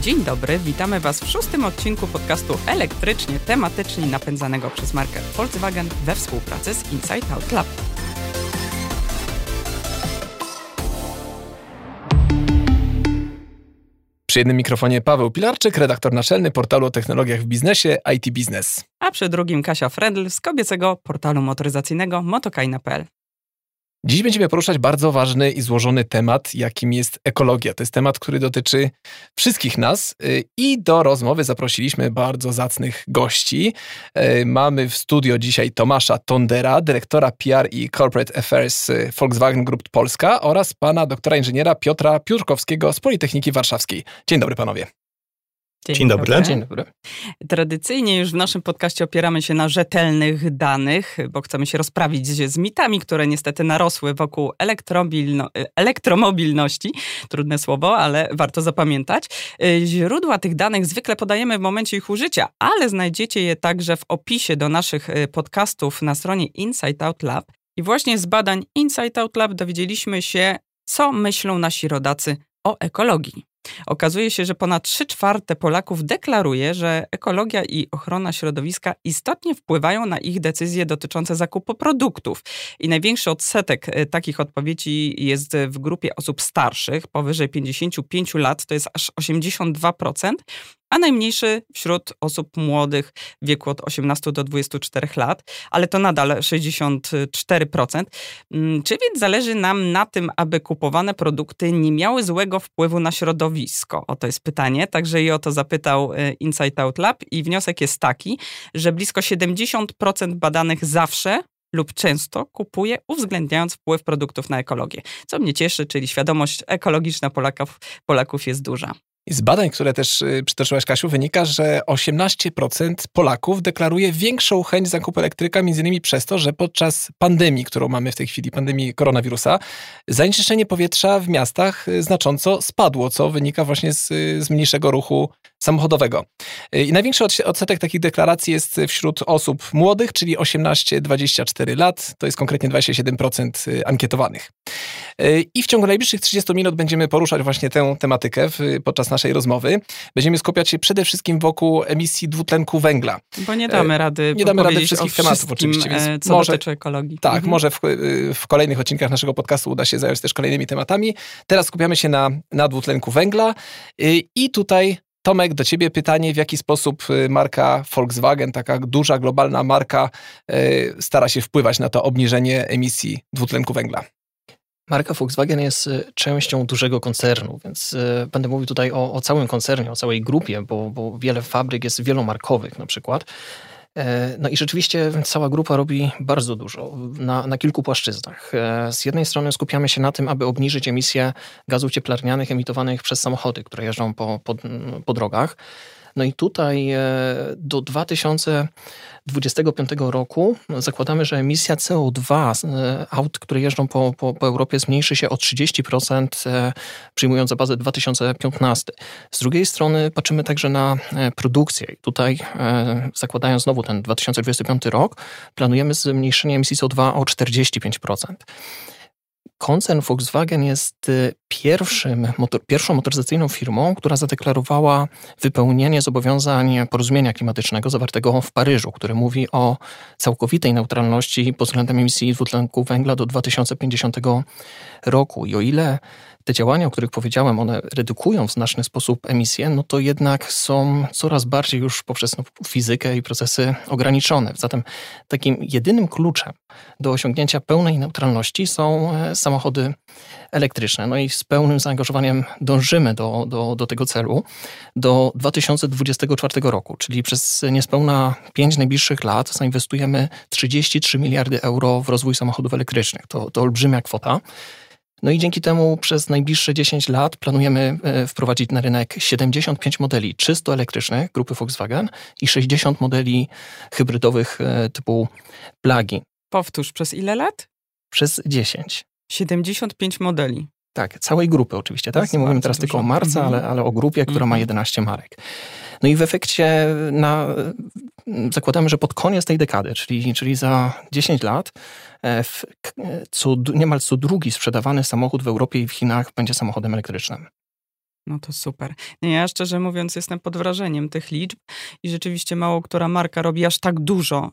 Dzień dobry, witamy Was w szóstym odcinku podcastu elektrycznie tematycznie napędzanego przez markę Volkswagen we współpracy z Inside Out Lab. Przy jednym mikrofonie Paweł Pilarczyk, redaktor naczelny portalu o technologiach w biznesie IT Business. A przy drugim Kasia Fredl z kobiecego portalu motoryzacyjnego motokajna.pl. Dziś będziemy poruszać bardzo ważny i złożony temat, jakim jest ekologia. To jest temat, który dotyczy wszystkich nas y, i do rozmowy zaprosiliśmy bardzo zacnych gości. Y, mamy w studio dzisiaj Tomasza Tondera, dyrektora PR i Corporate Affairs Volkswagen Group Polska oraz pana doktora inżyniera Piotra Piórkowskiego z Politechniki Warszawskiej. Dzień dobry panowie. Dzień, Dzień dobry. dobry. Dzień dobry. Tradycyjnie już w naszym podcaście opieramy się na rzetelnych danych, bo chcemy się rozprawić z mitami, które niestety narosły wokół elektromobilności. Trudne słowo, ale warto zapamiętać. Źródła tych danych zwykle podajemy w momencie ich użycia, ale znajdziecie je także w opisie do naszych y, podcastów na stronie Inside Out Lab. I właśnie z badań Inside Out Lab dowiedzieliśmy się, co myślą nasi rodacy o ekologii. Okazuje się, że ponad 3 czwarte Polaków deklaruje, że ekologia i ochrona środowiska istotnie wpływają na ich decyzje dotyczące zakupu produktów. I największy odsetek e, takich odpowiedzi jest w grupie osób starszych, powyżej 55 lat, to jest aż 82%, a najmniejszy wśród osób młodych w wieku od 18 do 24 lat, ale to nadal 64%. Mm, czy więc zależy nam na tym, aby kupowane produkty nie miały złego wpływu na środowisko? Oto jest pytanie, także i o to zapytał y, Insight Out Lab i wniosek jest taki, że blisko 70% badanych zawsze lub często kupuje, uwzględniając wpływ produktów na ekologię. Co mnie cieszy, czyli świadomość ekologiczna Polaków, Polaków jest duża. Z badań, które też y, przytoczyłaś, Kasiu, wynika, że 18% Polaków deklaruje większą chęć zakupu elektryka, między innymi przez to, że podczas pandemii, którą mamy w tej chwili, pandemii koronawirusa, zanieczyszczenie powietrza w miastach y, znacząco spadło, co wynika właśnie z, y, z mniejszego ruchu samochodowego. I największy odsetek takich deklaracji jest wśród osób młodych, czyli 18-24 lat, to jest konkretnie 27% ankietowanych. I w ciągu najbliższych 30 minut będziemy poruszać właśnie tę tematykę podczas naszej rozmowy. Będziemy skupiać się przede wszystkim wokół emisji dwutlenku węgla. Bo nie damy rady Nie damy rady wszystkich tematów oczywiście, więc e, co może, dotyczy ekologii. Tak, mhm. może w, w, kolejnych odcinkach naszego podcastu uda się zająć też kolejnymi tematami. Teraz skupiamy się na, na dwutlenku węgla i tutaj Tomek, do ciebie pytanie, w jaki sposób marka Volkswagen, taka duża, globalna marka, stara się wpływać na to obniżenie emisji dwutlenku węgla? Marka Volkswagen jest y, częścią dużego koncernu, więc będę mówił tutaj o, o całym koncernie, o całej grupie, bo, bo wiele fabryk jest wielomarkowych na przykład. E, no i rzeczywiście cała grupa robi bardzo dużo na, na kilku płaszczyznach. E, z jednej strony skupiamy się na tym, aby obniżyć emisję gazów cieplarnianych emitowanych przez samochody, które jeżdżą po, po, po drogach. No i tutaj e, do 2025 roku zakładamy, że emisja CO2 e, aut, które jeżdżą po, po, po Europie zmniejszy się o 30%, e, przyjmując za bazę 2015. Z drugiej strony patrzymy także na produkcję. I tutaj zakładając znowu ten 2025 rok, planujemy zmniejszenie emisji CO2 o 45% koncern Volkswagen jest y, pierwszym, motor, pierwszą motoryzacyjną firmą, która zadeklarowała wypełnienie zobowiązań porozumienia klimatycznego zawartego w Paryżu, które mówi o całkowitej neutralności pod względem emisji dwutlenku węgla do 2050 roku. I o ile te działania, o których powiedziałem, one redukują w znaczny sposób emisję, no to jednak są coraz bardziej już poprzez no, fizykę i procesy ograniczone. Zatem takim jedynym kluczem do osiągnięcia pełnej neutralności są e, samochody elektryczne. No i z pełnym zaangażowaniem dążymy do, do, do tego celu do 2024 roku, czyli przez niespełna 5 najbliższych lat zainwestujemy 33 miliardy euro w rozwój samochodów elektrycznych. To, to olbrzymia kwota. No i dzięki temu przez najbliższe 10 lat planujemy e, wprowadzić na rynek 75 modeli czysto elektrycznych grupy Volkswagen i 60 modeli hybrydowych e, typu plug-in. Powtórz, przez ile lat? Przez 10. 75 modeli. Tak, całej grupy oczywiście, tak? Nie mówimy teraz tylko o marce, mhm. ale, ale o grupie, która ma 11 mhm. marek. No i w efekcie na, zakładamy, że pod koniec tej dekady, czyli, czyli za 10 lat, e, w, co, niemal co drugi sprzedawany samochód w Europie i w Chinach będzie samochodem elektrycznym. No to super. Ja szczerze mówiąc jestem pod wrażeniem tych liczb i rzeczywiście mało która marka robi aż tak dużo,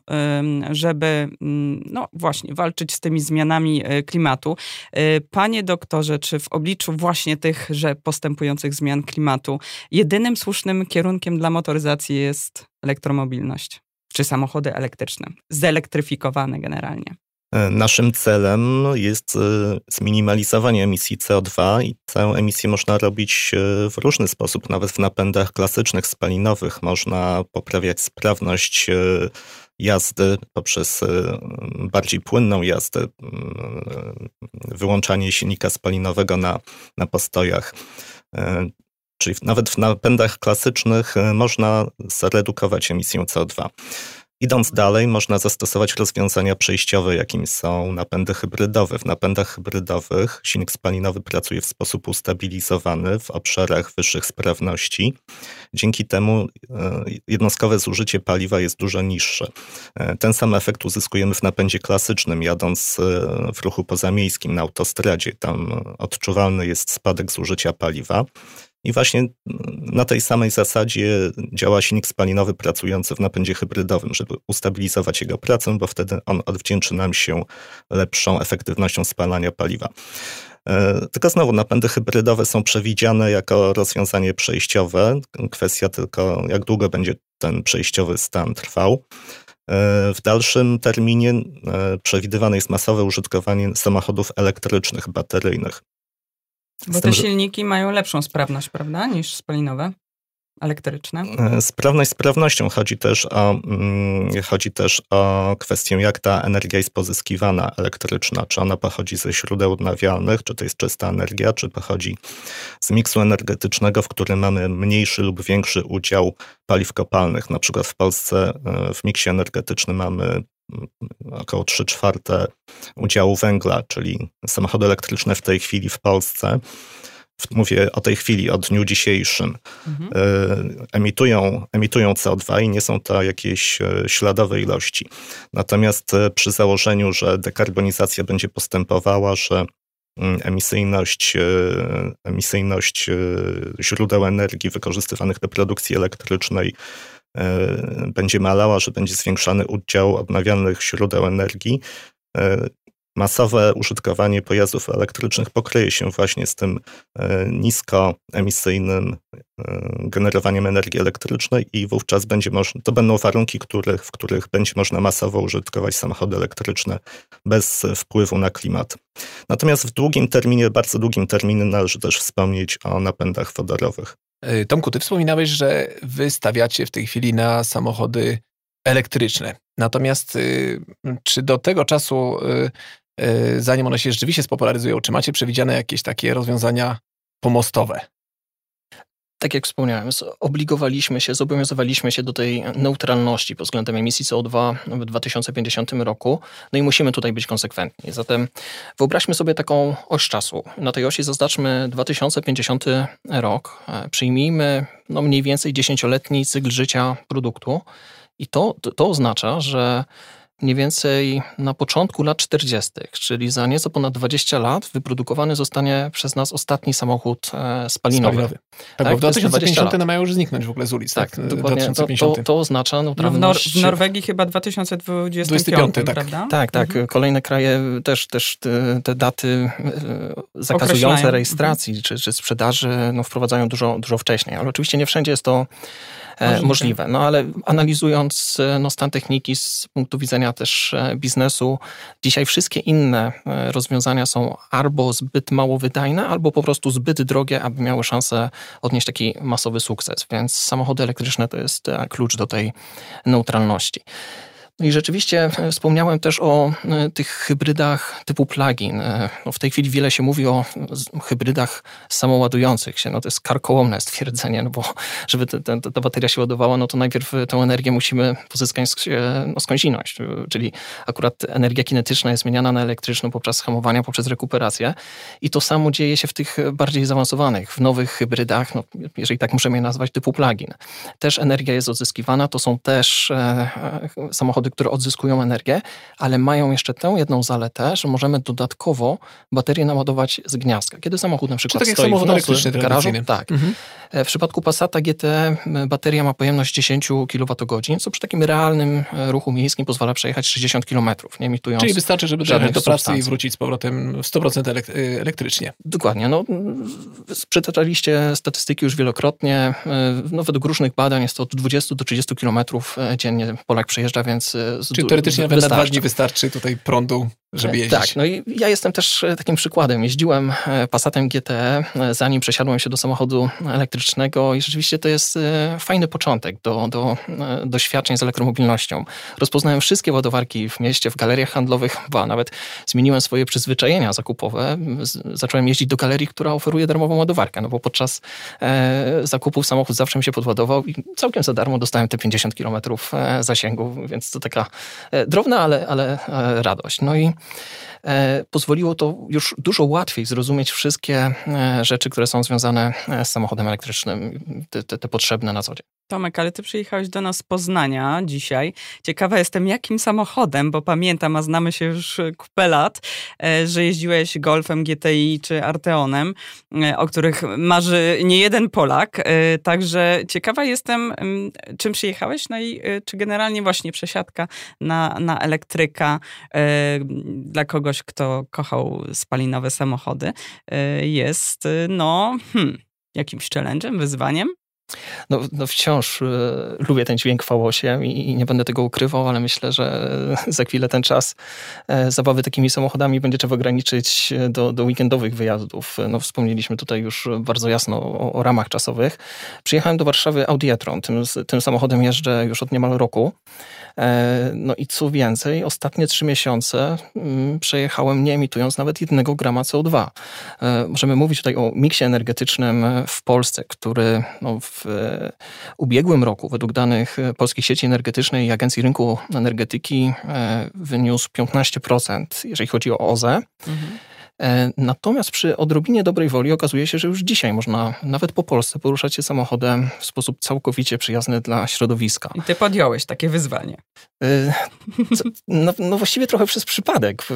żeby mm, no właśnie walczyć z tymi zmianami e, klimatu. E, panie doktorze, czy w obliczu właśnie tych, że postępujących zmian klimatu jedynym słusznym kierunkiem dla motoryzacji jest elektromobilność? Czy samochody elektryczne, zelektryfikowane generalnie? E, naszym celem jest e, zminimalizowanie emisji CO2 i tę emisję można robić e, w różny sposób. Nawet w napędach klasycznych spalinowych można poprawiać sprawność jazdy poprzez bardziej płynną jazdę, wyłączanie silnika spalinowego na, na postojach. Czyli nawet w napędach klasycznych można zredukować emisję CO2. Idąc dalej, można zastosować rozwiązania przejściowe, jakimi są napędy hybrydowe. W napędach hybrydowych silnik spalinowy pracuje w sposób ustabilizowany w obszarach wyższych sprawności. Dzięki temu e, jednostkowe zużycie paliwa jest dużo niższe. E, ten sam efekt uzyskujemy w napędzie klasycznym, jadąc e, w ruchu pozamiejskim na autostradzie. Tam odczuwalny jest spadek zużycia paliwa. I właśnie na tej samej zasadzie działa silnik spalinowy pracujący w napędzie hybrydowym, żeby ustabilizować jego pracę, bo wtedy on odwdzięczy nam się lepszą efektywnością spalania paliwa. E, tylko znowu napędy hybrydowe są przewidziane jako rozwiązanie przejściowe. Kwestia tylko, jak długo będzie ten przejściowy stan trwał. E, w dalszym terminie e, przewidywane jest masowe użytkowanie samochodów elektrycznych, bateryjnych. Bo te silniki mają lepszą sprawność, prawda, niż spalinowe? elektryczne? E, sprawność sprawnością. Chodzi też, o, mm, chodzi też o kwestię, jak ta energia jest pozyskiwana elektryczna. Czy ona pochodzi ze źródeł odnawialnych, czy to jest czysta energia, czy pochodzi z miksu energetycznego, w którym mamy mniejszy lub większy udział paliw kopalnych. Na przykład w Polsce e, w miksie energetycznym mamy około 3 czwarte udziału węgla, czyli samochody elektryczne w tej chwili w Polsce, mówię o tej chwili, o dniu dzisiejszym, mhm. E, emitują, emitują CO2 i nie są to jakieś e, śladowe ilości. Natomiast e, przy założeniu, że dekarbonizacja będzie postępowała, że mm, emisyjność, emisyjność źródeł energii wykorzystywanych do produkcji elektrycznej będzie malała, że będzie zwiększany udział odnawialnych źródeł energii, e, masowe użytkowanie pojazdów elektrycznych pokryje się właśnie z tym e, niskoemisyjnym generowaniem energii elektrycznej i wówczas będzie można, to będą warunki, których, w których będzie można masowo użytkować samochody elektryczne bez wpływu na klimat. Natomiast w długim terminie, bardzo długim terminie należy też wspomnieć o napędach wodorowych. E, Tomku, ty wspominałeś, że wy stawiacie w tej chwili na samochody elektryczne. Natomiast y, czy do tego czasu, y, y, zanim one się rzeczywiście spopularyzują, czy macie przewidziane jakieś takie rozwiązania pomostowe? Tak jak wspomniałem, zobligowaliśmy się, zobowiązywaliśmy się do tej neutralności pod względem emisji CO2 w 2050 roku, no i musimy tutaj być konsekwentni. Zatem wyobraźmy sobie taką oś czasu. Na tej osi zaznaczmy 2050 rok, e, przyjmijmy no mniej więcej dziesięcioletni cykl życia produktu i to, to oznacza, że mniej więcej na początku lat 40., czyli za nieco ponad 20 lat, wyprodukowany zostanie przez nas ostatni samochód e, spalinowy. spalinowy. Tak, tak, bo w 2050 one mają już zniknąć w ogóle z ulic. Tak, tak dokładnie. To, to, to, oznacza neutralność. No w, Nor w Norwegii chyba 2025, 25, tak. prawda? Tak, tak. Mhm. Kolejne kraje też, też te, te daty e, zakazujące rejestracji mhm. czy, czy sprzedaży no, wprowadzają dużo, dużo wcześniej. Ale oczywiście nie wszędzie jest to możliwe. możliwe. No ale analizując e, no, stan techniki z punktu widzenia też e, biznesu, dzisiaj wszystkie inne rozwiązania są albo zbyt mało wydajne, albo po prostu zbyt drogie, aby miały szansę odnieść taki masowy sukces. Więc samochody elektryczne to jest klucz do tej neutralności. No i rzeczywiście e, wspomniałem też o e, tych hybrydach typu plugin. E, no w tej chwili wiele się mówi o hybrydach samoładujących się. No to jest karkołomne stwierdzenie, no bo żeby ta bateria się ładowała, no to najpierw tę energię musimy pozyskać no, skądinąć. Czyli akurat energia kinetyczna jest zmieniana na elektryczną poprzez hamowania, poprzez rekuperację. I to samo dzieje się w tych bardziej zaawansowanych, w nowych hybrydach, no, jeżeli tak możemy je nazwać, typu plugin. Też energia jest odzyskiwana, to są też samochody samochody, które odzyskują energię, ale mają jeszcze tę jedną zaletę, że możemy dodatkowo baterię naładować z gniazdka. Kiedy samochód na przykład tak stoi jak samochód w elektryczny nocy w garażu, tak. Mhm. E, W przypadku Passata GT bateria ma pojemność 10 kWh, co przy takim realnym e, ruchu miejskim pozwala przejechać 60 km, nie emitując... Czyli wystarczy, żeby dojechać do pracy i wrócić z powrotem w 100% elek- y, elektrycznie. Dokładnie. No, przytaczaliście statystyki już wielokrotnie. E, No, według różnych badań jest to od 20 do 30 km dziennie Polak przejeżdża, więc... z- Czyli teoretycznie nawet na dwa dni wystarczy tutaj prądu, żeby E, jeździć. Tak, no i ja jestem też e, takim przykładem. Jeździłem e, Passatem GTE, zanim przesiadłem się do samochodu elektrycznego i rzeczywiście to jest fajny początek do, do doświadczeń z elektromobilnością. Rozpoznałem wszystkie ładowarki w mieście, w galeriach handlowych, ba, nawet zmieniłem swoje przyzwyczajenia zakupowe. Zacząłem jeździć do galerii, która oferuje darmową ładowarkę, no bo podczas zakupów samochód zawsze mi się podładował i całkiem za darmo dostałem te 50 km e, zasięgu, więc to taka drobna, ale, ale radość. No i pozwoliło to już dużo łatwiej zrozumieć wszystkie e, rzeczy, które są związane e, z samochodem elektrycznym, te, te, te potrzebne na co dzień. Tomek, ale ty przyjechałeś do nas z Poznania dzisiaj. Ciekawa jestem, jakim samochodem, bo pamiętam, a znamy się już kupę lat, e, że jeździłeś Golfem GTI czy Arteonem, e, o których marzy nie jeden Polak. E, Także ciekawa jestem, mm, czym przyjechałeś, no i e, czy generalnie właśnie przesiadka na, na elektryka e, dla kogoś, kto kochał spalinowe samochody, e, jest, e, no, hmm, jakimś challenge'em, wyzwaniem? No, no wciąż e, lubię ten dźwięk V8 i, i nie będę tego ukrywał, ale myślę, że za chwilę ten czas e, zabawy takimi samochodami będzie trzeba ograniczyć e, do, do weekendowych wyjazdów. No, wspomnieliśmy tutaj już bardzo jasno o, o ramach czasowych. Przyjechałem do Warszawy Audi. Tym, tym samochodem jeżdżę już od niemal roku. E, No i co więcej, ostatnie trzy miesiące mm, przejechałem nie emitując nawet jednego grama CO2. E, Możemy mówić tutaj o miksie energetycznym w Polsce, który no, w e, ubiegłym roku, według danych e, Polskiej Sieci Energetycznej i Agencji Rynku Energetyki, e, wyniósł 15%, jeżeli chodzi o OZE. E, Natomiast przy odrobinie dobrej woli okazuje się, że już dzisiaj można nawet po Polsce poruszać się samochodem w sposób całkowicie przyjazny dla środowiska. I ty podjąłeś takie wyzwanie. Co- No, no właściwie trochę przez przypadek. Y,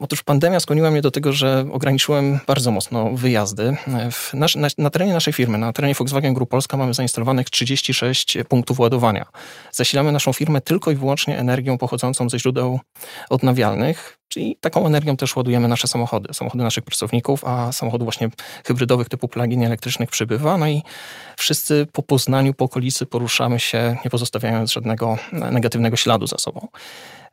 Otóż pandemia skłoniła mnie do tego, że ograniczyłem bardzo mocno wyjazdy. Nasz, na, na terenie naszej firmy, na terenie Volkswagen Group Polska mamy zainstalowanych 36 punktów ładowania. Zasilamy naszą firmę tylko i wyłącznie energią pochodzącą ze źródeł odnawialnych, czyli taką energią też ładujemy nasze samochody, samochody naszych pracowników, a samochodów właśnie hybrydowych typu plug-in elektrycznych przybywa. No i wszyscy po Poznaniu, po okolicy poruszamy się, nie pozostawiając żadnego negatywnego śladu za sobą.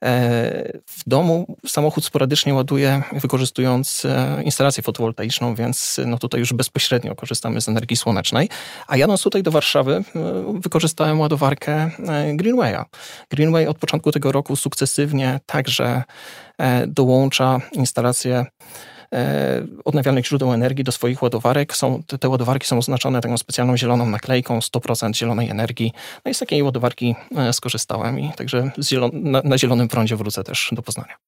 E, W domu samochód sporadycznie ładuję, wykorzystując e, instalację fotowoltaiczną, więc no tutaj już bezpośrednio korzystamy z energii słonecznej. A jadąc tutaj do Warszawy, e, wykorzystałem ładowarkę Greenwaya. Greenway od początku tego roku sukcesywnie także dołącza instalację odnawialnych źródeł energii do swoich ładowarek. Są, te, te ładowarki są oznaczone taką specjalną zieloną naklejką 100% zielonej energii. No i z takiej ładowarki e, skorzystałem i także zielon- na, na zielonym prądzie wrócę też do Poznania.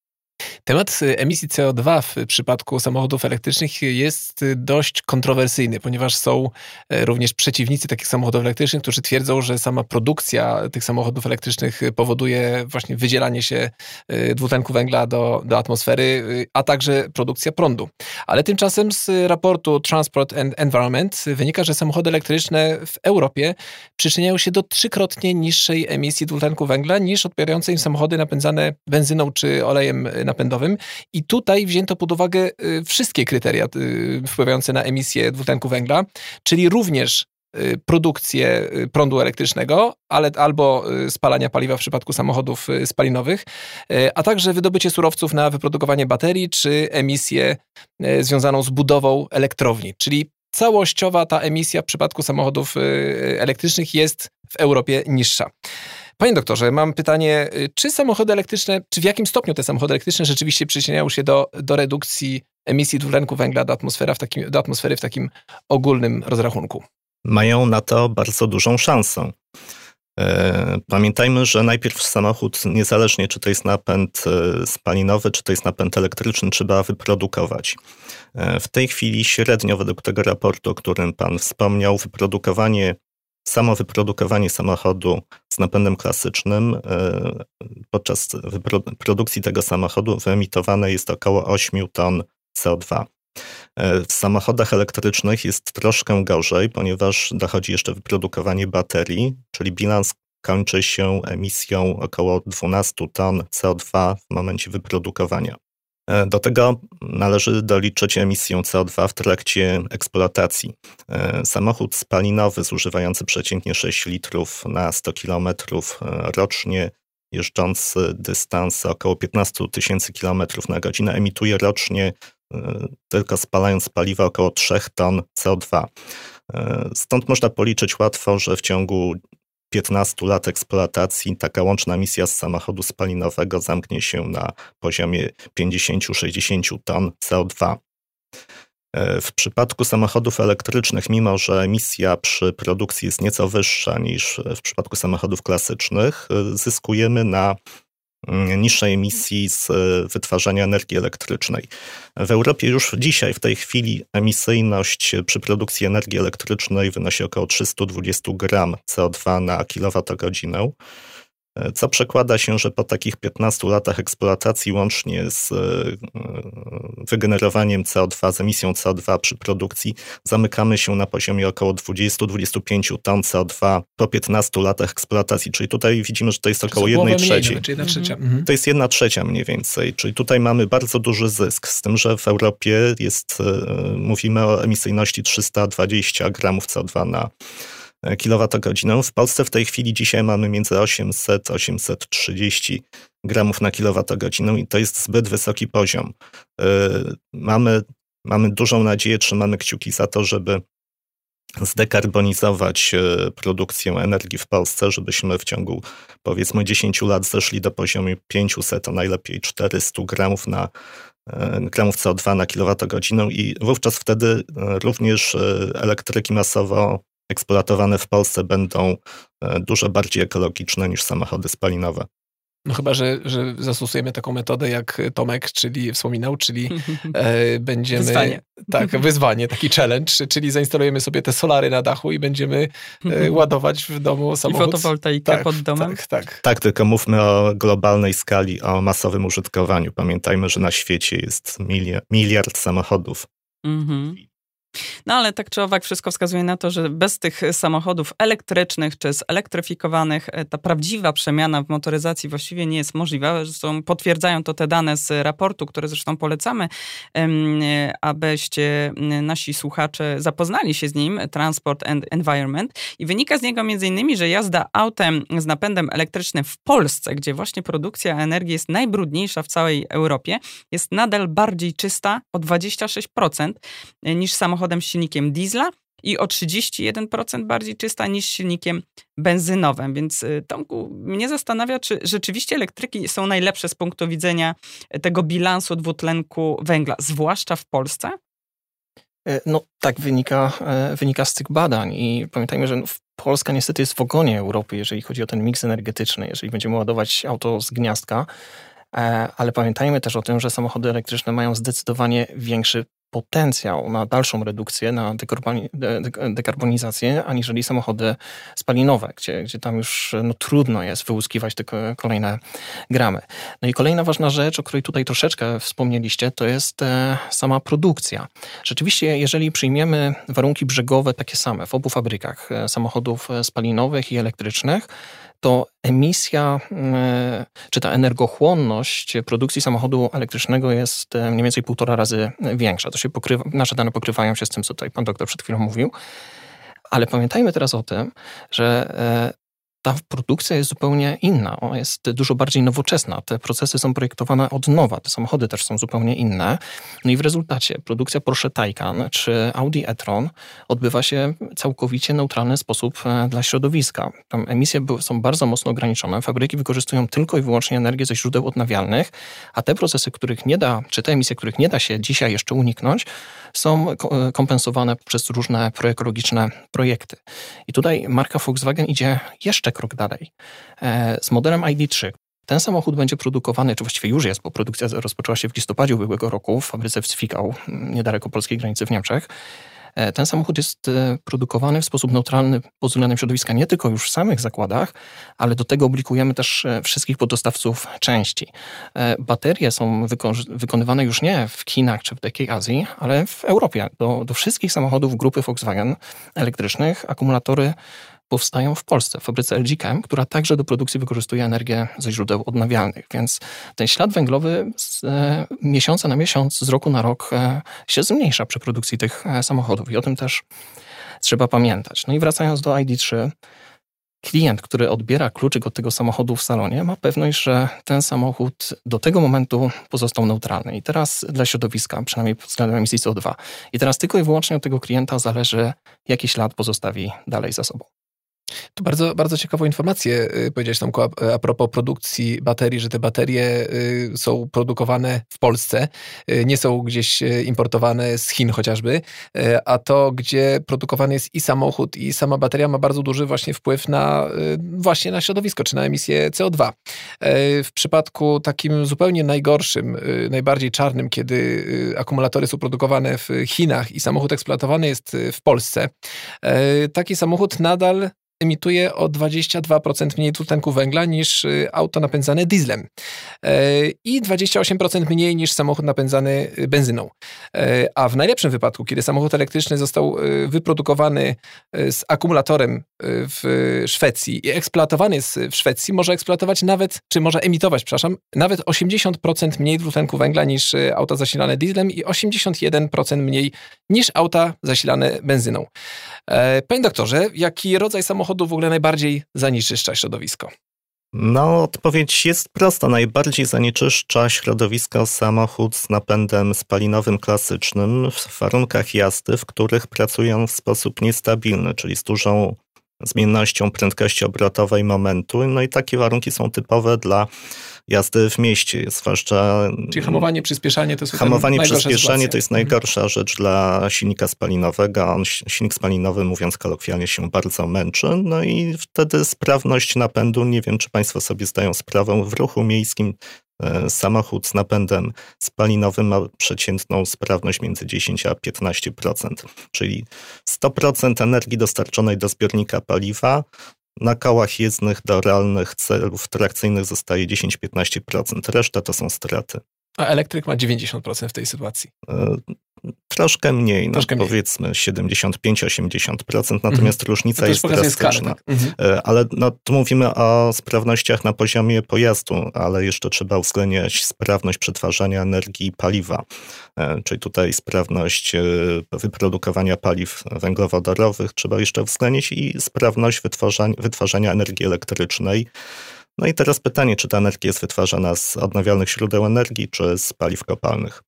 Temat y, emisji CO2 w przypadku samochodów elektrycznych jest y, dość kontrowersyjny, ponieważ są e, również przeciwnicy takich samochodów elektrycznych, którzy twierdzą, że sama produkcja tych samochodów elektrycznych powoduje właśnie wydzielanie się y, dwutlenku węgla do, do atmosfery, y, a także produkcja prądu. Ale tymczasem z raportu Transport and Environment wynika, że samochody elektryczne w Europie przyczyniają się do trzykrotnie niższej emisji dwutlenku węgla niż odpowiadające im samochody napędzane benzyną czy olejem napędowym. I tutaj wzięto pod uwagę y, wszystkie kryteria y, wpływające na emisję dwutlenku węgla, czyli również y, produkcję prądu elektrycznego, ale albo spalania paliwa w przypadku samochodów spalinowych, a także wydobycie surowców na wyprodukowanie baterii czy emisję związaną z budową elektrowni, czyli całościowa ta emisja w przypadku samochodów elektrycznych jest w Europie niższa. Panie doktorze, mam pytanie, y, czy samochody elektryczne, czy w jakim stopniu te samochody elektryczne rzeczywiście przyczyniają się do, do redukcji emisji dwutlenku węgla do, atmosfera w takim, do atmosfery w takim ogólnym rozrachunku? Mają na to bardzo dużą szansę. E, Pamiętajmy, że najpierw samochód, niezależnie czy to jest napęd e, spalinowy, czy to jest napęd elektryczny, trzeba wyprodukować. E, W tej chwili średnio według tego raportu, o którym Pan wspomniał, wyprodukowanie samo wyprodukowanie samochodu z napędem klasycznym, podczas produkcji tego samochodu wyemitowane jest około 8 ton CO2. W samochodach elektrycznych jest troszkę gorzej, ponieważ dochodzi jeszcze wyprodukowanie baterii, czyli bilans kończy się emisją około 12 ton CO2 w momencie wyprodukowania. E, do tego należy doliczyć emisję CO2 w trakcie eksploatacji. E, samochód spalinowy zużywający przeciętnie 6 litrów na 100 km e, rocznie, jeżdżący dystans około 15 tysięcy km na godzinę, emituje rocznie, tylko spalając paliwo, około 3 ton CO2. Stąd można policzyć łatwo, że w ciągu 15 lat eksploatacji taka łączna emisja z samochodu spalinowego zamknie się na poziomie 50-60 ton CO2. E, w przypadku samochodów elektrycznych, mimo że emisja przy produkcji jest nieco wyższa niż w przypadku samochodów klasycznych, e, zyskujemy na niższej emisji z e, wytwarzania energii elektrycznej. W Europie już dzisiaj, w tej chwili, emisyjność przy produkcji energii elektrycznej wynosi około 320 gram CO2 na kilowatogodzinę co przekłada się, że po takich 15 latach eksploatacji łącznie z e, wygenerowaniem CO2, z emisją CO2 przy produkcji, zamykamy się na poziomie około 20-25 ton CO2 po 15 latach eksploatacji, czyli tutaj widzimy, że to jest około 1 trzeciej. Jedna trzecia. Mhm. To jest 1 trzecia mniej więcej, czyli tutaj mamy bardzo duży zysk, z tym, że w Europie jest, e, mówimy o emisyjności 320 gramów CO2 na kilowatogodzinę. W Polsce w tej chwili dzisiaj mamy między 800 a 830 gramów na kilowatogodzinę i to jest zbyt wysoki poziom. Y, mamy, mamy dużą nadzieję, trzymamy kciuki za to, żeby zdekarbonizować y, produkcję energii w Polsce, żebyśmy w ciągu powiedzmy 10 lat zeszli do poziomu 500, a najlepiej 400 gramów na y, gramów CO2 na kilowatogodzinę i wówczas wtedy również elektryki masowo eksploatowane w Polsce będą e, dużo bardziej ekologiczne niż samochody spalinowe. No chyba, że, że zastosujemy taką metodę jak Tomek, czyli wspominał, czyli e, będziemy... Wyzwanie. Tak, wyzwanie, taki challenge, czyli zainstalujemy sobie te solary na dachu i będziemy e, ładować w domu samochód. I fotowoltaikę tak, pod domem? Tak, tak. Tak, tylko mówmy o globalnej skali, o masowym użytkowaniu. Pamiętajmy, że na świecie jest miliard, miliard samochodów. Mhm. No ale tak czy owak wszystko wskazuje na to, że bez tych samochodów elektrycznych czy zelektryfikowanych e, ta prawdziwa przemiana w motoryzacji właściwie nie jest możliwa. Zresztą potwierdzają to te dane z raportu, które zresztą polecamy, abyście nasi słuchacze zapoznali się z nim, Transport and Environment. I wynika z niego między innymi, że jazda autem z napędem elektrycznym w Polsce, gdzie właśnie produkcja energii jest najbrudniejsza w całej Europie, jest nadal bardziej czysta o 26% niż samochód samochodem z silnikiem diesla i o 31% bardziej czysta niż silnikiem benzynowym. Więc y, Tomku, mnie zastanawia, czy rzeczywiście elektryki są najlepsze z punktu widzenia tego bilansu dwutlenku węgla, zwłaszcza w Polsce? E, no tak wynika, e, wynika z tych badań i pamiętajmy, że Polska niestety jest w ogonie Europy, jeżeli chodzi o ten miks energetyczny. Jeżeli będziemy ładować auto z gniazdka, e, ale pamiętajmy też o tym, że samochody elektryczne mają zdecydowanie większy potencjał na dalszą redukcję, na dekarbonizację, aniżeli samochody spalinowe, gdzie, gdzie tam już no, trudno jest wyłuskiwać te kolejne gramy. No i kolejna ważna rzecz, o której tutaj troszeczkę wspomnieliście, to jest e, sama produkcja. Rzeczywiście, jeżeli przyjmiemy warunki brzegowe takie same w obu fabrykach e, samochodów e, spalinowych i elektrycznych, to emisja, e, czy ta energochłonność produkcji samochodu elektrycznego jest e, mniej więcej półtora razy większa. To się pokrywa, nasze dane pokrywają się z tym, co tutaj pan doktor przed chwilą mówił. Ale pamiętajmy teraz o tym, że e, ta produkcja jest zupełnie inna. Ona jest dużo bardziej nowoczesna. Te procesy są projektowane od nowa. Te samochody też są zupełnie inne. No i w rezultacie produkcja Porsche Taycan czy Audi e-tron odbywa się całkowicie neutralny sposób e, dla środowiska. Tam emisje są bardzo mocno ograniczone. Fabryki wykorzystują tylko i wyłącznie energię ze źródeł odnawialnych, a te procesy, których nie da, czy te emisje, których nie da się dzisiaj jeszcze uniknąć, są kompensowane przez różne proekologiczne projekty. I tutaj marka Volkswagen idzie jeszcze krok dalej. E, z modelem ID3 ten samochód będzie produkowany, czy właściwie już jest, bo produkcja rozpoczęła się w listopadzie ubiegłego roku w fabryce w Zwickau, niedaleko polskiej granicy w Niemczech. E, ten samochód jest e, produkowany w sposób neutralny pod względem środowiska nie tylko już w samych zakładach, ale do tego oblikujemy też e, wszystkich poddostawców części. Baterie są wykonywane już nie w Chinach czy w takiej Azji, ale w Europie. Do, do wszystkich samochodów grupy Volkswagen elektrycznych akumulatory powstają w Polsce, w fabryce LGKM, która także do produkcji wykorzystuje energię ze źródeł odnawialnych. Więc ten ślad węglowy z e, miesiąca na miesiąc, z roku na rok e, się zmniejsza przy produkcji tych e, samochodów i o tym też trzeba pamiętać. No i wracając do ID3, klient, który odbiera kluczyk od tego samochodu w salonie, ma pewność, że ten samochód do tego momentu pozostał neutralny. I teraz dla środowiska, przynajmniej pod względem emisji CO2. I teraz tylko i wyłącznie od tego klienta zależy, jaki ślad pozostawi dalej za sobą. Tu bardzo, bardzo ciekawą informację y, powiedziałeś Tomku a, a propos produkcji baterii, że te baterie y, są produkowane w Polsce, y, nie są gdzieś importowane z Chin chociażby, a to, gdzie produkowany jest i samochód, i sama bateria ma bardzo duży właśnie wpływ na właśnie na środowisko, czy na emisję CO2. W przypadku takim zupełnie najgorszym, najbardziej czarnym, kiedy akumulatory są produkowane w Chinach i samochód eksploatowany jest w Polsce, taki samochód nadal emituje o 22% mniej dwutlenku węgla niż y, auto napędzane dieslem e, i 28% mniej niż samochód napędzany y, benzyną. E, a w najlepszym wypadku, kiedy samochód elektryczny został y, wyprodukowany z akumulatorem w Szwecji i eksploatowany jest w Szwecji, może eksploatować nawet, czy może emitować, przepraszam, nawet 80% mniej dwutlenku węgla niż auta zasilane dieslem i 81% mniej niż auta zasilane benzyną. E, panie doktorze, jaki rodzaj samochodu w ogóle najbardziej zanieczyszcza środowisko? No, odpowiedź jest prosta. Najbardziej zanieczyszcza środowisko samochód z napędem spalinowym klasycznym w warunkach jazdy, w których pracują w sposób niestabilny, czyli z dużą zmiennością prędkości obrotowej momentu. No i takie warunki są typowe dla jazdy w mieście, zwłaszcza... Czyli hamowanie, przyspieszanie to jest Hamowanie, przyspieszanie to jest najgorsza mhm. rzecz dla silnika spalinowego. On, silnik spalinowy, mówiąc kolokwialnie, się bardzo męczy, no i wtedy sprawność napędu, nie wiem, czy Państwo sobie zdają sprawę, w ruchu miejskim samochód z napędem spalinowym ma przeciętną sprawność między 10 a 15%, czyli 100% energii dostarczonej do zbiornika paliwa na kołach jezdnych do realnych celów trakcyjnych zostaje 10-15%. Reszta to są straty. A elektryk ma 90% w tej sytuacji. E, troszkę mniej, no Troszkę no, powiedzmy 75-80%, natomiast mhm. różnica jest drastyczna. Tak? Mhm. E, ale no, tu mówimy o sprawnościach na poziomie pojazdu, ale jeszcze trzeba uwzględniać sprawność przetwarzania energii i paliwa, e, czyli tutaj sprawność wyprodukowania paliw węglowodorowych trzeba jeszcze uwzględnić i sprawność wytwarzania, wytwarzania energii elektrycznej. No i teraz pytanie, czy ta energia jest wytwarzana z odnawialnych źródeł energii, czy z paliw kopalnych?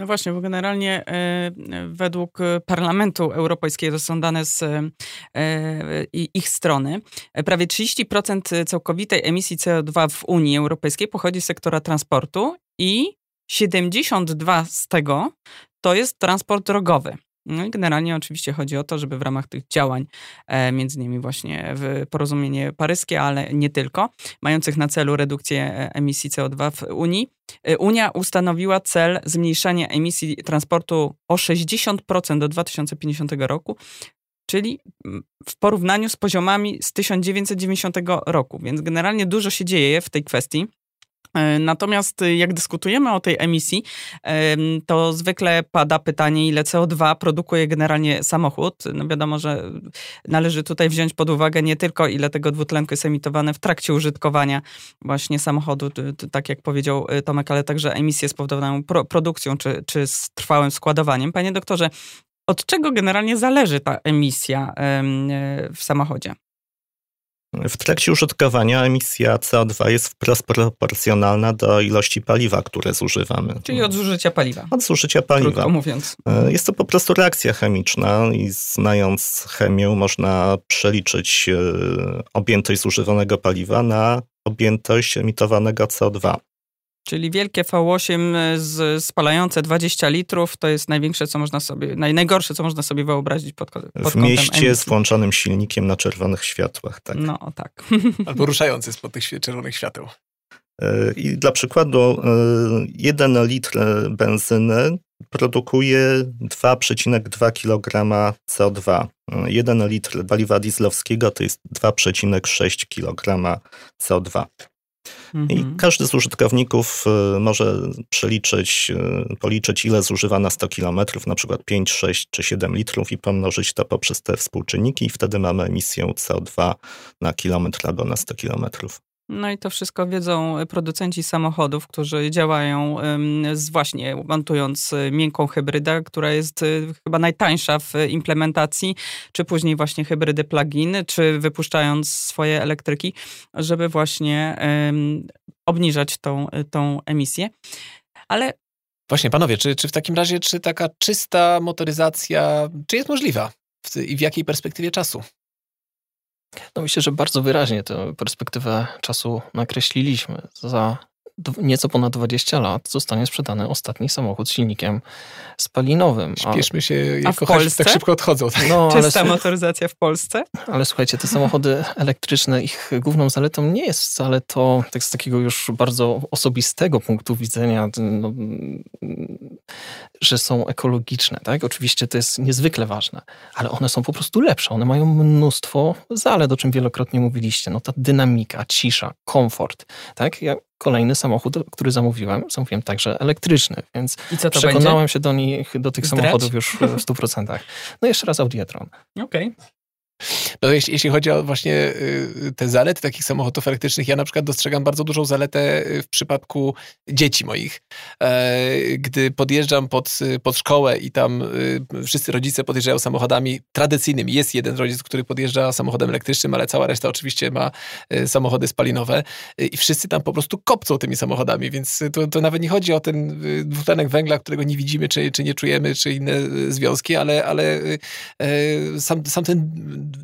No właśnie, bo generalnie e, według Parlamentu Europejskiego, to są dane z e, ich strony, prawie 30% całkowitej emisji CO2 w Unii Europejskiej pochodzi z sektora transportu i 72 z tego to jest transport drogowy. No i generalnie oczywiście chodzi o to, żeby w ramach tych działań, e, między innymi właśnie porozumienie paryskie, ale nie tylko, mających na celu redukcję e, emisji CO2 w Unii, e, Unia ustanowiła cel zmniejszania emisji transportu o 60% do 2050 roku, czyli mm, w porównaniu z poziomami z 1990 roku. Więc generalnie dużo się dzieje w tej kwestii. E, natomiast y, jak dyskutujemy o tej emisji, to zwykle pada pytanie, ile CO2 produkuje generalnie samochód. No wiadomo, że należy tutaj wziąć pod uwagę nie tylko ile tego dwutlenku jest emitowane w trakcie użytkowania właśnie samochodu, tak jak powiedział y, Tomek, ale także emisje spowodowaną produkcją czy, czy z trwałym składowaniem. Panie doktorze, od czego generalnie zależy ta emisja w samochodzie? W trakcie użytkowania emisja CO2 jest wprost proporcjonalna do ilości paliwa, które zużywamy. Czyli od zużycia paliwa. Od zużycia paliwa. Krótko mówiąc. E, jest to po prostu reakcja chemiczna i znając chemię można przeliczyć e, objętość zużywanego paliwa na objętość emitowanego CO2. Czyli wielkie V8 e, z, spalające 20 litrów to jest największe, co można sobie, naj, najgorsze, co można sobie wyobrazić pod, pod W mieście emisji. z włączonym silnikiem na czerwonych światłach, tak. No, tak. Albo ruszający spod tych czerwonych świateł. I dla przykładu, 1 litr benzyny produkuje 2,2 kg CO2. 1 litr paliwa dieslowskiego to jest 2,6 kg CO2. I mhm. każdy z użytkowników y, może przeliczyć, y, policzyć, ile zużywa na 100 km, na przykład 5, 6 czy 7 litrów i pomnożyć to poprzez te współczynniki i wtedy mamy emisję CO2 na kilometr albo na 100 kilometrów. No i to wszystko wiedzą producenci samochodów, którzy działają z właśnie montując y, miękką hybrydę, która jest y, chyba najtańsza w implementacji, czy później właśnie hybrydy plug-in, czy wypuszczając swoje elektryki, żeby właśnie obniżać tą, tą emisję. Ale Właśnie, panowie, czy, czy w takim razie, czy taka czysta motoryzacja, czy jest możliwa i w jakiej perspektywie czasu? No myślę, że bardzo wyraźnie tę perspektywę czasu nakreśliliśmy. Za nieco ponad 20 lat zostanie sprzedany ostatni samochód z silnikiem spalinowym. Śpieszmy się, jak w Polsce? tak szybko odchodzą. No, Czysta ale, motoryzacja w Polsce? Ale słuchajcie, te samochody elektryczne, ich główną zaletą nie jest wcale to, tak z takiego już bardzo osobistego punktu widzenia, no, że są ekologiczne. Tak? Oczywiście to jest niezwykle ważne, ale one są po prostu lepsze. One mają mnóstwo zalet, o czym wielokrotnie mówiliście. No ta dynamika, cisza, komfort. Tak? Ja kolejny samochód, który zamówiłem, zamówiłem także elektryczny, więc przekonałem będzie? się do nich, do tych Zdrać? samochodów już w 100%. No jeszcze raz Audi e-tron. Okej. Okay. No, jeśli, jeśli, chodzi o właśnie y, te zalety takich samochodów elektrycznych, ja na przykład dostrzegam bardzo dużą zaletę y, w przypadku dzieci moich. E, gdy podjeżdżam pod, pod szkołę i tam y, wszyscy rodzice podjeżdżają samochodami tradycyjnymi. Jest jeden rodzic, który podjeżdża samochodem elektrycznym, ale cała reszta oczywiście ma samochody spalinowe i wszyscy tam po prostu kopcą tymi samochodami, więc to, to nawet nie chodzi o ten dwutlenek węgla, którego nie widzimy, czy, czy nie czujemy, czy inne związki, ale, ale sam, sam ten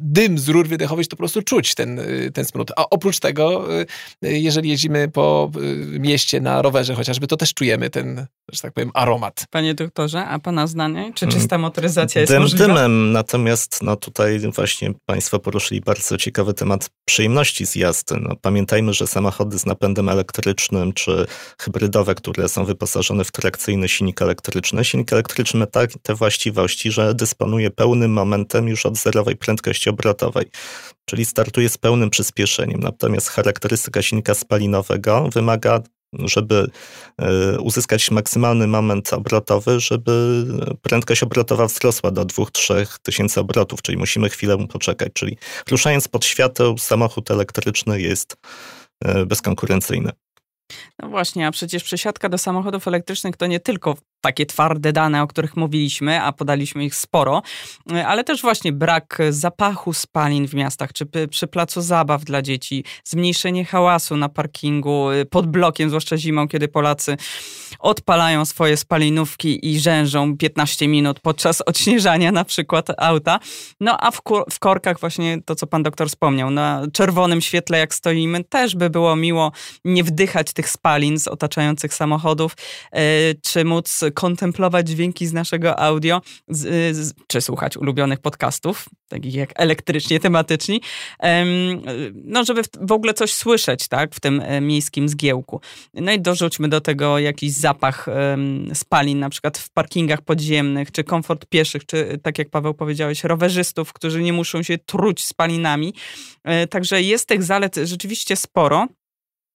dym z rur wydechowych, to po prostu czuć ten, y, ten smród. A oprócz tego, y, y, jeżeli jeździmy po mieście na rowerze chociażby, to też czujemy ten, że tak powiem, aromat. Panie doktorze, a pana zdanie? Czy mm. czysta motoryzacja jest Dym możliwa? dymem, natomiast no tutaj właśnie państwo poruszyli bardzo ciekawy temat przyjemności z jazdy. No, pamiętajmy, że samochody z napędem elektrycznym, czy hybrydowe, które są wyposażone w trakcyjny silnik elektryczny, silnik elektryczny ma tak, te właściwości, że dysponuje pełnym momentem już od zerowej prędkości prędkości obrotowej, czyli startuje z pełnym przyspieszeniem. Natomiast charakterystyka silnika spalinowego wymaga żeby e, uzyskać maksymalny moment obrotowy, żeby prędkość obrotowa wzrosła do 2-3 tysięcy obrotów, czyli musimy chwilę poczekać. Czyli ruszając pod świateł, samochód elektryczny jest e, bezkonkurencyjny. No właśnie, a przecież przesiadka do samochodów elektrycznych to nie tylko takie twarde dane, o których mówiliśmy, a podaliśmy ich sporo, ale też właśnie brak zapachu spalin w miastach, czy przy placu zabaw dla dzieci, zmniejszenie hałasu na parkingu, pod blokiem, zwłaszcza zimą, kiedy Polacy odpalają swoje spalinówki i rzężą 15 minut podczas odśnieżania na przykład auta. No a w, w korkach właśnie to, co pan doktor wspomniał, na czerwonym świetle jak stoimy, też by było miło nie wdychać tych spalin z otaczających samochodów, e, czy móc kontemplować dźwięki z naszego audio, z, z, czy słuchać ulubionych podcastów, takich jak elektrycznie tematyczni, no żeby w ogóle coś słyszeć, tak, w tym e, miejskim zgiełku. No i dorzućmy do tego jakiś zapach spalin, na przykład w parkingach podziemnych, czy komfort pieszych, czy tak jak Paweł powiedziałeś, rowerzystów, którzy nie muszą się truć spalinami. E, także jest tych zalet rzeczywiście sporo.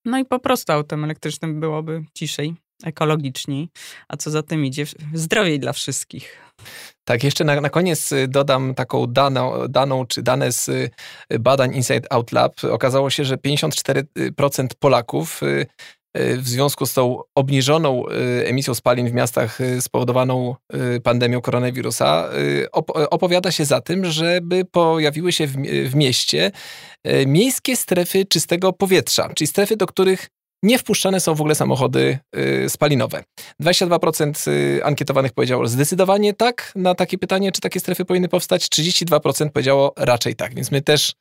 No i po prostu autem elektrycznym byłoby ciszej, ekologiczni, a co za tym idzie, zdrowiej dla wszystkich. Tak, jeszcze na, na koniec y, dodam taką daną, daną, czy dane z y, badań Inside Out Lab. Okazało się, że 54% Polaków y, w związku z tą obniżoną emisją spalin w miastach spowodowaną pandemią koronawirusa opowiada się za tym, żeby pojawiły się w, w mieście miejskie strefy czystego powietrza, czyli strefy, do których nie wpuszczane są w ogóle samochody y, spalinowe. 22% y, ankietowanych powiedziało zdecydowanie tak na takie pytanie, czy takie strefy powinny powstać. 32% powiedziało raczej tak, więc my też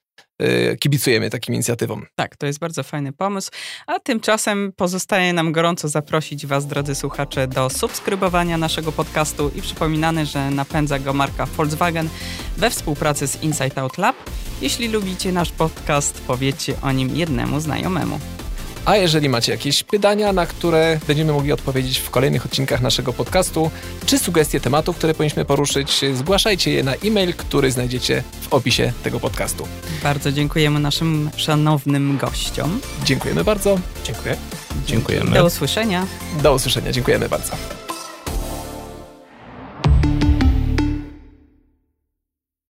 y, kibicujemy takim inicjatywom. Tak, to jest bardzo fajny pomysł. A tymczasem pozostaje nam gorąco zaprosić Was, drodzy słuchacze, do subskrybowania naszego podcastu i przypominamy, że napędza go marka Volkswagen we współpracy z Insight Out Lab. Jeśli lubicie nasz podcast, powiedzcie o nim jednemu znajomemu. A jeżeli macie jakieś pytania, na które będziemy mogli odpowiedzieć w kolejnych odcinkach naszego podcastu, czy sugestie tematów, które powinniśmy poruszyć, zgłaszajcie je na e-mail, który znajdziecie w opisie tego podcastu. Bardzo dziękujemy naszym szanownym gościom. Dziękujemy bardzo. Dziękuję. Dziękujemy. Do usłyszenia. Do usłyszenia. Dziękujemy bardzo.